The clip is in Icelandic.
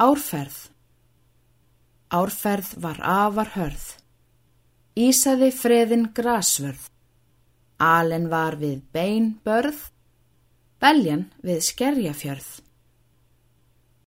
Árferð Árferð var afar hörð. Ísaði freðin grasvörð. Alen var við bein börð. Beljan við skerjafjörð.